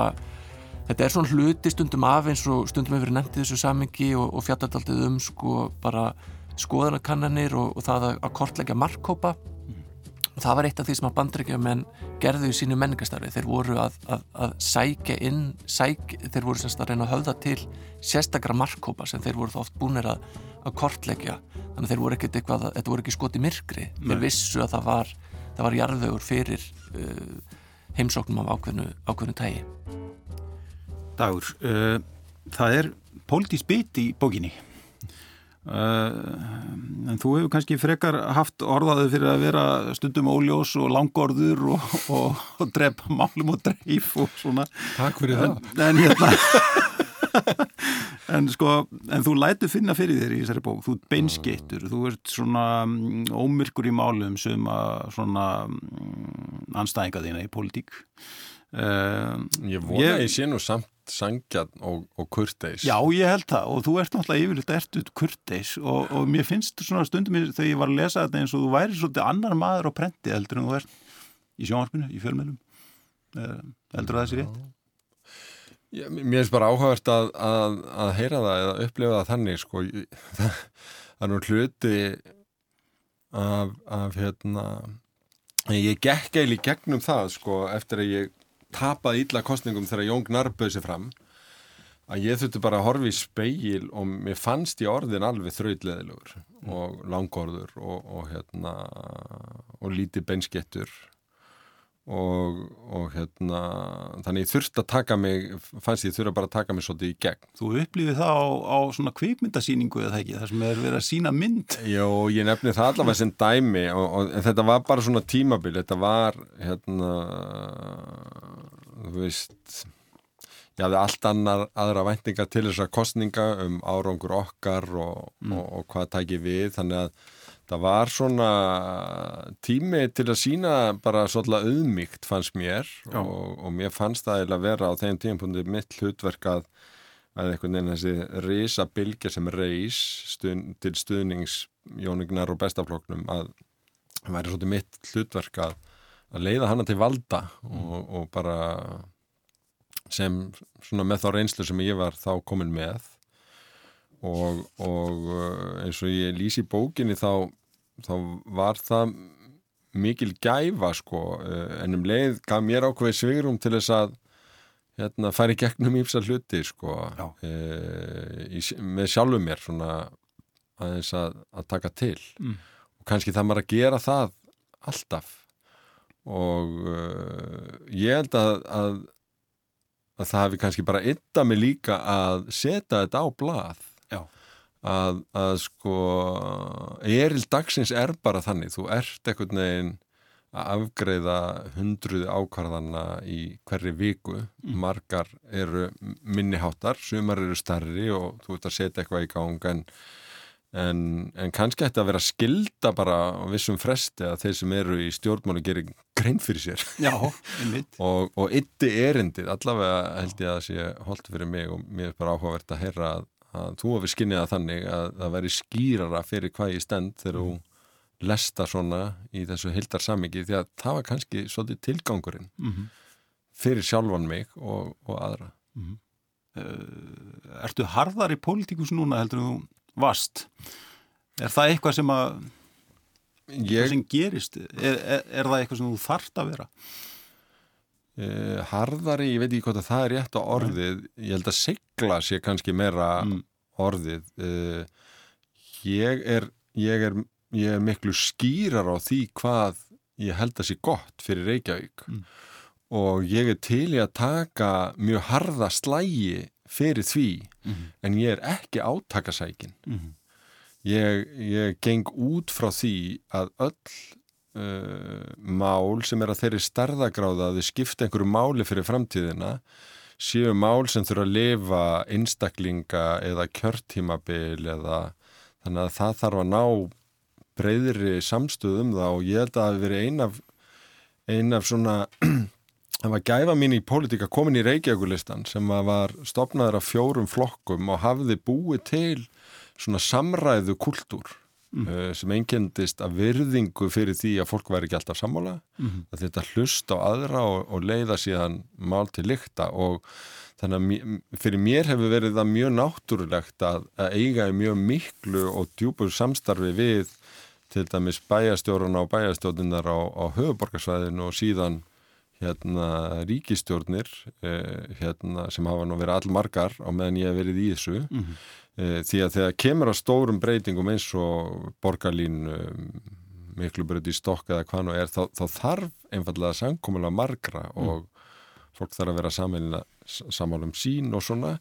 þetta er svona hluti stundum af eins og stundum hefur í þessu samengi og, og fjallataldið um sko bara skoðanakannanir og, og það að, að kortleggja markkópa og það var eitt af því sem að bandrækjumenn gerðu í sínu menningastarfi þeir voru að, að, að sækja inn sæk, þeir voru semst að reyna að höfða til sérstakra markkópa sem þeir voru oft búinir að, að kortleggja. Þannig þeir voru ekkert eitthvað, þetta voru ekki skoti myrkri. Nei. þeir vissu að það var það var jarðvegur fyrir uh, heimsóknum af ákveðnu, ákveðnu tægi Dagur uh, það er pólitísk bit í bókinni Uh, en þú hefur kannski frekar haft orðaðu fyrir að vera stundum óljós og langorður og, og, og drepa málum og dreif og svona. Takk fyrir en, það. En hérna en sko, en þú lætu finna fyrir þér í þessari bók, þú beinskittur þú ert svona um, ómyrkur í málum sem að svona um, anstæðinga þína í politík uh, Ég vona ég, ég sé nú samt sangjan og, og kurteis? Já, ég held það. Og þú ert náttúrulega yfirleitt ertut kurteis. Og, og mér finnst svona stundum þegar ég var að lesa þetta eins og þú væri svolítið annar maður á prenti heldur en þú ert í sjónvarpinu, í fjölmjölum eh, heldur það þessi rétt? Já, mér finnst bara áhugavert að, að, að heyra það eða upplifa það þannig sko. Það er nú hluti af, af hérna ég gekk eil í gegnum það sko eftir að ég tapað ítla kostningum þegar Jón Gnarr bauð sér fram að ég þurfti bara að horfa í speil og mér fannst í orðin alveg þrautleðilegur mm. og langorður og, og hérna og lítið beinskettur og, og hérna þannig ég þurfti að taka mig fannst ég þurfti bara að taka mig svolítið í gegn. Þú upplýðið það á, á svona kvikmyndasýningu eða ekki, þar sem er verið að sína mynd. Jó, ég nefni það allavega sem dæmi og, og þetta var bara svona tímabil. Þetta var hérna þú veist ég hafði allt annar aðra væntinga til þessar kostninga um árangur okkar og, mm. og, og hvað tækir við. Þannig að það var svona tími til að sína bara svolítið auðmygt fannst mér. Og, og mér fannst það að vera á þeim tímpundi mitt hlutverk að, einhvern veginn þessi reysa bilgja sem reys stund, til stuðningsjónugnar og bestafloknum að það væri svolítið mitt hlutverk að að leiða hana til valda og, og bara sem svona með þá reynslu sem ég var þá komin með og, og eh, eins og ég lýsi bókinni þá, þá var það mikil gæfa sko. Eh, en um leið gaf mér ákveði svigrum til þess að hérna, færi gegnum ífsa hluti sko. E, í, með sjálfu mér svona aðeins að, að taka til. Mm. og kannski það maður að gera það alltaf. Og uh, ég held að, að að það hefði kannski bara ytta mig líka að setja þetta á blað að, að sko eril dagsins er bara þannig. Þú ert ekkert neginn að afgreða hundruði ákvarðana í hverri viku. Mm. margar eru minniháttar sumar eru starri og þú ert að setja eitthvað í gang en en, en kannski ætti að vera skilda bara á vissum fresti að þeir sem eru í stjórnmánu gerir grein fyrir sér. Já, og, og ytti erindið, allavega held ég að það sé holdt fyrir mig og mér er bara áhugavert að heyra að, að þú hafi skinnið að þannig að það væri skýrara fyrir hvað ég stend þegar þú lesta svona í þessu hildar samingi því að það var kannski svolítið tilgangurinn Mm fyrir sjálfan mig og, og aðra uh, Ertu harðar í pólitíkus núna heldur þú vast? Er það eitthvað sem að Ég sem gerist? Er, er, er það eitthvað sem þú þarft að vera? Uh, harðari, ég veit ekki hvort að það er rétt á orðið, ég held að sigla sé kannski meira Mm. orðið uh, ég, er, ég er ég er miklu skýrar á því hvað ég held að sé gott fyrir Reykjavík Mm. og ég er til í að taka mjög harða slægi fyrir því Mhm. en ég er ekki átakasækin Mm ég, ég geng út frá því að öll uh, mál sem er að þeirri starðagráða að þau skipta einhverju máli fyrir framtíðina séu mál sem þurfa að lifa einstaklinga eða kjörtímabil eða þannig að það þarf að ná breyðri samstöð um það og ég held að það hafi verið ein af, ein af svona það var gæfa mín í pólitíka komin í Reykjavíkulistan sem var stopnaður af fjórum flokkum og hafði búið til svona samræðu kultúr mm. sem einkendist af virðingu fyrir því að fólk væri ekki alltaf sammála Mhm. að þetta hlust á aðra og, og leiða síðan mál til lykta og þannig að fyrir mér hefur verið það mjög náttúrulegt að, að eiga í mjög miklu og djúpur samstarfi við til dæmis bæjastjórun á bæjastjórnunar á, á höfuborgarsvæðinu og síðan hérna ríkistjórnir eh, hérna sem hafa nú verið allmargar á meðan ég hef verið í þessu Mhm. eh, því að þegar kemur að stórum breytingum eins og borgarlín miklu breyt í stokk eða hvað nú er þá, þá þarf einfallega samkomulega margra og fólk þarf að vera samála um sín og svona.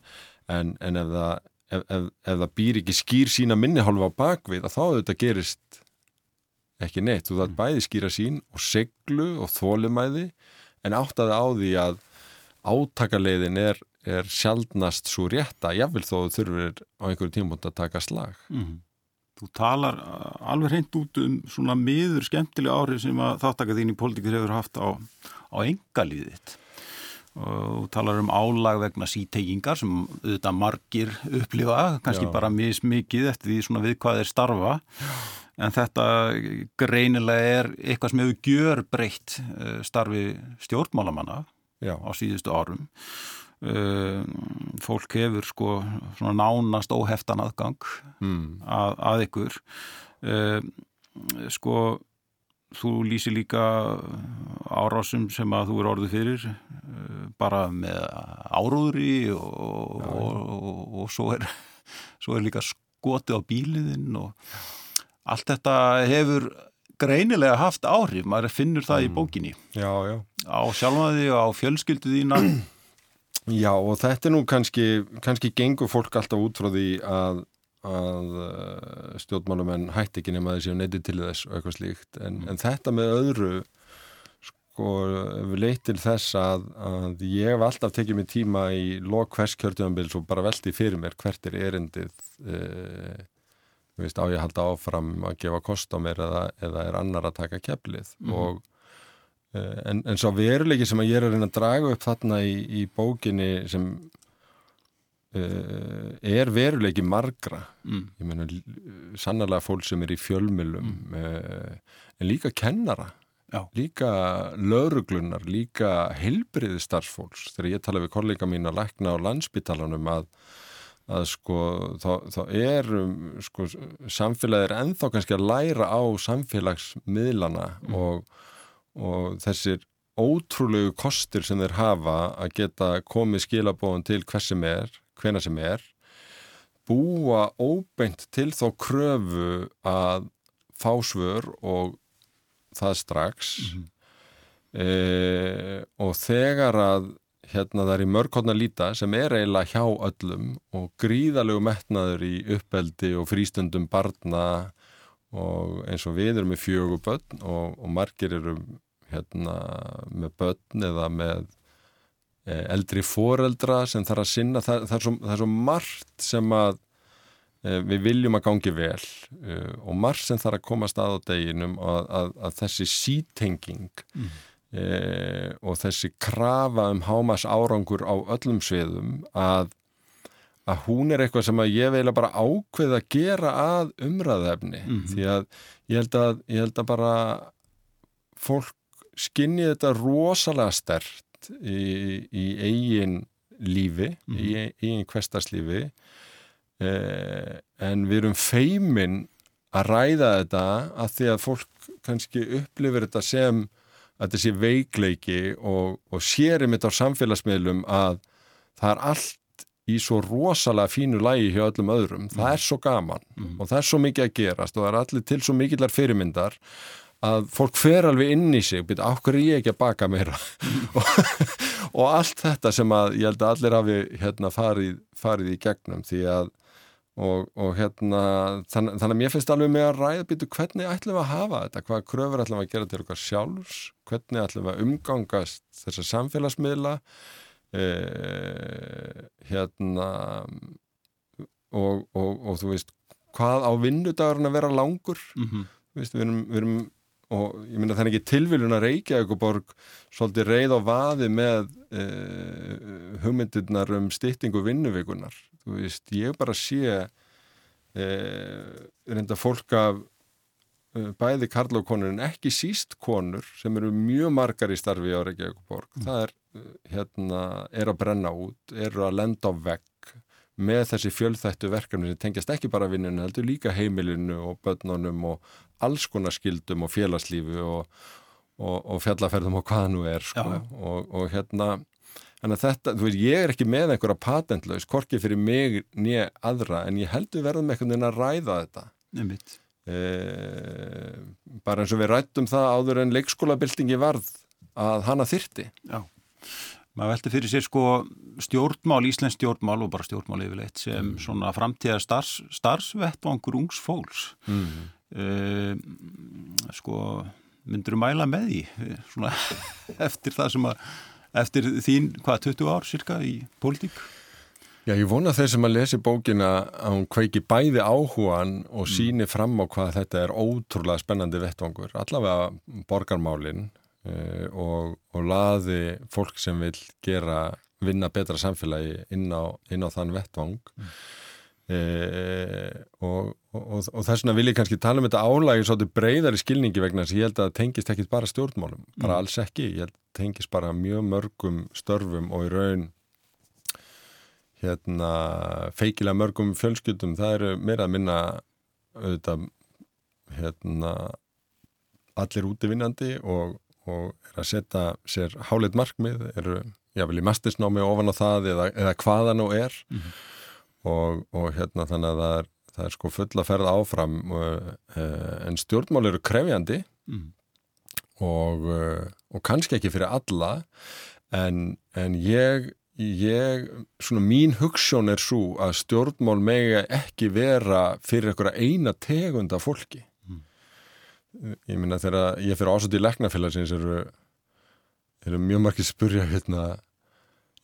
En, en ef, það, ef, ef, ef það býr ekki skýr sína minnihálfa á bakvið að þá þetta gerist ekki neitt. Þú þarf bæði skýra sín og seglu og þólimæði en áttaði á því að átakaleiðin er, er sjaldnast svo rétta, jáfnvel þó þú þurfir á einhverju tímpunkt að taka slag Mhm. Þú talar uh, alveg hreint út um svona miður skemmtilega áhrif sem að þáttaka þín í pólitíkur hefur haft á, á engalíðið þitt. Og talar um álag vegna síteggingar sem auðvitað margir upplifa, kannski Já. bara mismikið eftir því svona við hvað er starfa. En þetta greinilega er eitthvað sem hefur gjör breytt starfi stjórnmálamanna Já, á síðustu árum. Uh, fólk hefur sko svona nánast óheftan aðgang mm. að, að ykkur. Uh, sko þú lýsi líka árásum sem að þú er orðið fyrir uh, bara með áróðri og, og, og, og svo er svo er líka skotið á bíliðinn og allt þetta hefur greinilega haft áhrif, maður finnur það í Mm. bókinni. Já, já. Á sjálfaði og á fjölskyldu þína Já, og þetta er nú kannski, kannski gengur fólk alltaf út frá því að, að uh, stjórnmálumenn hætti ekki nema þessi og neyti til þess og eitthvað slíkt, en, en þetta með öðru sko, við leitt til þess að, að ég hef alltaf tekið mér tíma í lok hvers kjörtjöfambils og bara velti fyrir mér hvert er erindið uh, veist, á ég að halda áfram að gefa kost á mér eða, eða er annar að taka keflið? Mhm. og Eh, En, en svo veruleiki sem að ég er að reyna að draga upp þarna í, í bókinni sem uh, er veruleiki margra. mm. Ég meina sannarlega fólk sem er í fjölmilum, uh, en líka kennara, Já. líka lauruglunar, líka heilbriði starfsfólks. Þegar ég tala við kollega mín að lækna á landsbytalanum að að sko þá, þá er um, sko, samfélagið er ennþá kannski að læra á samfélagsmiðlana og og þessir ótrúlegu kostir sem þeir hafa að geta komið skilabóðan til hvers sem er, hvena sem er búa óbeint til þó kröfu að fá svör og það strax. E, og þegar að hérna það er í mörgkotna líta sem er eiginlega hjá öllum og gríðalegu metnaður í uppeldi og frístundum barna og eins og við erum með fjögur börn og, og margir eru hérna með börn eða með e, eldri foreldra sem þarf að sinna það, það, er svo, það er svo margt sem að uh, við viljum að gangi vel uh, og marg sem þarf að koma stað á deginum að, að, að þessi sítenging mm. og þessi krafa um hámas árangur á öllum sviðum að að hún er eitthvað sem ég veila bara ákveð að gera að umræðefni mm -hmm. því að ég held að, ég held að bara fólk skinni þetta rosalega stert í, í eigin lífi, mm -hmm. í mhm. eigin hverstarslífi eh, en við erum feimin að ræða þetta að því að fólk kannski upplifir þetta sem að þetta sé veikleiki og, og sérum þetta á samfélagsmiðlum að það er allt í svo rosalega fínu lægi hjá öllum öðrum, það er svo gaman mm. og það er svo mikið að gerast og það er allir til svo mikillar fyrirmyndar að fólk fer alveg inn í sig byrja, áhverju er ég ekki að baka meira? Og, og allt þetta sem að ég held að allir hafi hérna, farið, farið í gegnum því að og, og hérna þann, þannig að mér finnst alveg með að ræða byrju hvernig ætlum við að hafa þetta, hvaða kröfur ætlum við að gera til okkar sjálfs, hvernig ætlum við að umgangast þessar samfélagsmiðla? Eh, hérna og, og, og þú veist hvað á vinnudagurinn að vera langur? Mm -hmm. veist, við, erum, við erum og ég minna er ekki tilviljun að Reykjavík borg svolítið reið á vaði með eh, hugmyndirnar um styttingu vinnuveikunar þú veist, ég bara sé eh, reynda fólk af eh, bæði Karla og konur en ekki síst konur sem eru mjög margar í starfi á Reykjavík borg mm. það er hérna, er að brenna út, eru að lenda á vegg með þessi fjölþættu verkefni sem tengjast ekki bara vinninu, heldur líka heimilinu og börnunum og alls konar skildum og félagslífi og, og, og fjallaferðum og hvaða nú er sko. og, og hérna þetta, þú veist, ég er ekki með einhverja patentlaus, korkið fyrir mig nýja aðra, en ég heldur verðum einhvern veginn að ræða þetta e, bara eins og við rættum það áður en leikskólabildingi varð að hana þyrti Já maður velti fyrir sér sko stjórnmál, Íslensk stjórnmál og bara stjórnmál yfirleitt sem mm. svona framtíða starfs, starfsvettvangur ungs fólks mm. Uh, sko myndur þú mæla með því svona eftir það sem að eftir þín, hvað, 20 ár cirka í pólitík? Já, ég vona þeir sem að lesi bókina að hún kveiki bæði áhugan og mm. síni fram á hvað þetta er ótrúlega spennandi vettvangur, allavega borgarmálinn uh, og, og laði fólk sem vil gera vinna betra samfélagi inn á, inn á þann vettvang mm. Uh, og, og, og þess vegna vil ég kannski tala um þetta álægi svolítið breyðari skilningi vegna þess að ég held að það tengist ekki bara stjórnmálum, bara mm. alls ekki ég held að það tengist bara mjög mörgum störfum og í raun hérna feikilega mörgum fjölskyldum, það eru meira að minna auðvitað hérna allir útivinnandi og, og er að setja sér háleit markmið, eru jáfnvel í mastisnámi ofan á það eða, eða hvaða nú er mm -hmm. Og, og hérna þannig að það er, það er sko fulla ferð áfram uh, en stjórnmál eru krefjandi mm. og, uh, og kannski ekki fyrir alla en, en ég ég, svona mín hugssjón er svo að stjórnmál megi ekki vera fyrir einhverja eina tegunda fólki. Ég minna þegar ég fyrir ásöndi í leknafélagsins eru, eru mjög margir spurja hérna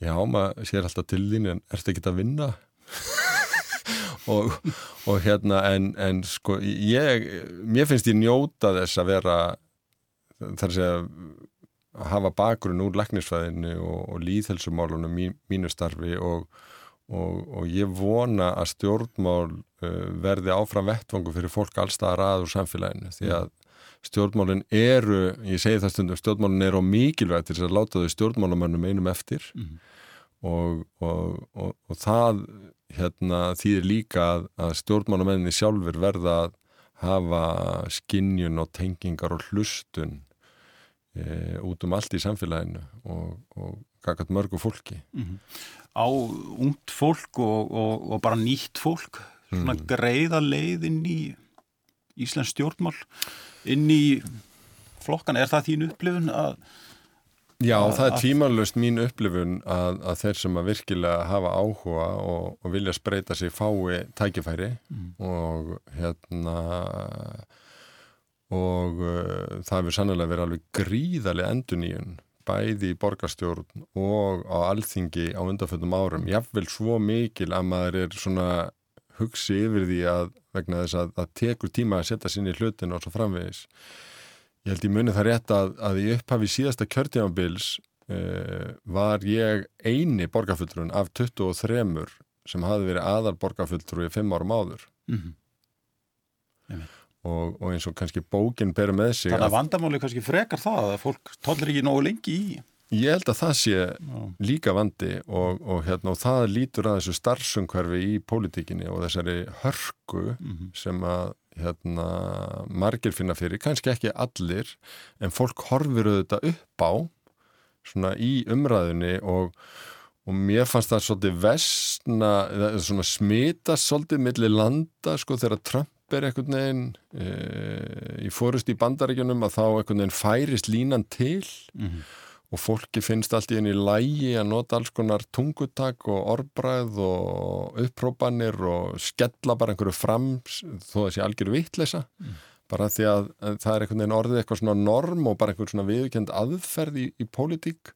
já maður sér alltaf til þín en ert ekki að vinna og, og hérna en, en sko ég mér finnst ég njóta þess að vera þar að segja að hafa bakgrunn úr leknisfæðinu og, og líðhelsumálunum mín, mínu starfi og, og ég vona að stjórnmál uh, verði áfram vettvangu fyrir fólk allstaðar aður samfélaginu. Því að stjórnmálinn eru, ég segi það stundum, stjórnmálinn eru á mikilvægt til þess að láta þau stjórnmálamönnum einum eftir. Mm. -hmm. og, og, og, og það hérna, þýðir líka að, að stjórnmálamenninni sjálfur verða að hafa skinnjun og tengingar og hlustun e, út um allt í samfélaginu og kakkat mörgu fólki. Mm -hmm. Á ungt fólk og bara nýtt fólk, svona mm. greiða leiðin í Íslands stjórnmál inn í flokkan, er það þín upplifun að Já, að, það er tímanlöst mín upplifun að, að þeir sem að virkilega hafa áhuga og, og vilja spreita sig fái tækifæri mm. og hérna og uh, það hefur sannlega verið alveg gríðarlega enduníun bæði í borgarstjórn og á alþingi á undanfjöldum árum. Jáfnvel svo mikil að maður er svona hugsi yfir því að vegna þess að það tekur tíma að setja sinni hlutin og svo framvegis ég held ég muni það rétt að, að í upphafi síðasta kjörtímanbils uh, var ég eini borgarfulltrún af 23 sem hafði verið aðal borgarfulltrú í 5 árum áður Mm og, og eins og kannski bókin ber með sig Þannig að vandamáli kannski frekar það að fólk tóllir ekki nógu lengi í. Ég held að það sé Já. líka vandi og, og, hérna, og það lítur að þessu starfsumhverfi í pólitíkinni og þessari hörku Mhm. sem að hérna, margir finna fyrir, kannski ekki allir, en fólk horfir auðvitað upp á svona í umræðinni og, og mér fannst það svolítið vestna, svona smitast svolítið milli landa sko þegar Trump er einhvern veginn e, í fórust í bandaríkjunum að þá einhvern veginn færist línan til Mhm. Og fólki finnst allt í henni lægi að nota alls konar tungutak og orðbræð og upprópanir og skella bara einhverju fram þó að sé algjör vitleisa bara því að, að það er einhvern veginn orðið eitthvað svona norm og bara einhver svona viðkjönd aðferð í, í pólitík.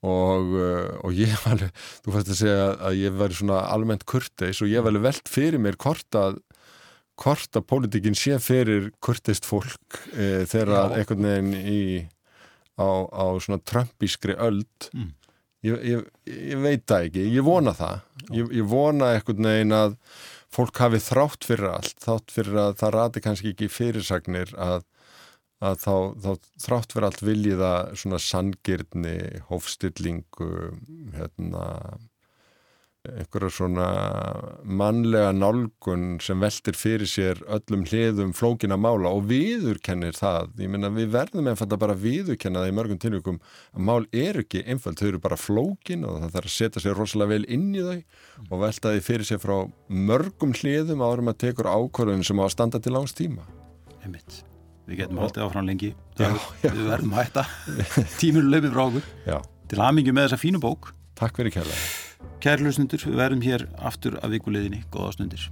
Og, uh, og ég var þú fannst að segja að ég væri svona almennt kurteis og ég var velt fyrir mér hvort að hvort að pólitíkin sé fyrir kurteist fólk e, þegar einhvern veginn í á, á svona trömpískri öld. Mm. ég, ég, ég veit það ekki, ég vona það. Ég, ég vona einhvern veginn að fólk hafi þrátt fyrir allt þrátt fyrir að það rati kannski ekki fyrirsagnir að, að þá, þá þrátt fyrir allt viljið að svona sangirni, hófstillingu hérna einhverja svona mannlega nálgun sem veltir fyrir sér öllum hliðum flókina mála og viðurkennir það. Ég meina við verðum einfalda bara viðurkenna það í mörgum tilvíkum að mál er ekki einfald, þau eru bara flókin og það þarf að setja sér rosalega vel inn í þau og velta því fyrir sér frá mörgum hliðum árum að tekur ákvörðun sem á að standa til langs tíma. Einmitt. Við getum haldið áfram lengi. Já, Það, Við verðum að hætta. Tíminu löpið frá okkur. Já, Til aðmingi með þessa fínu bók. Takk fyrir kærlega. Kæri hlustundur, við verðum hér aftur að vikuleðinni. Góða stundir.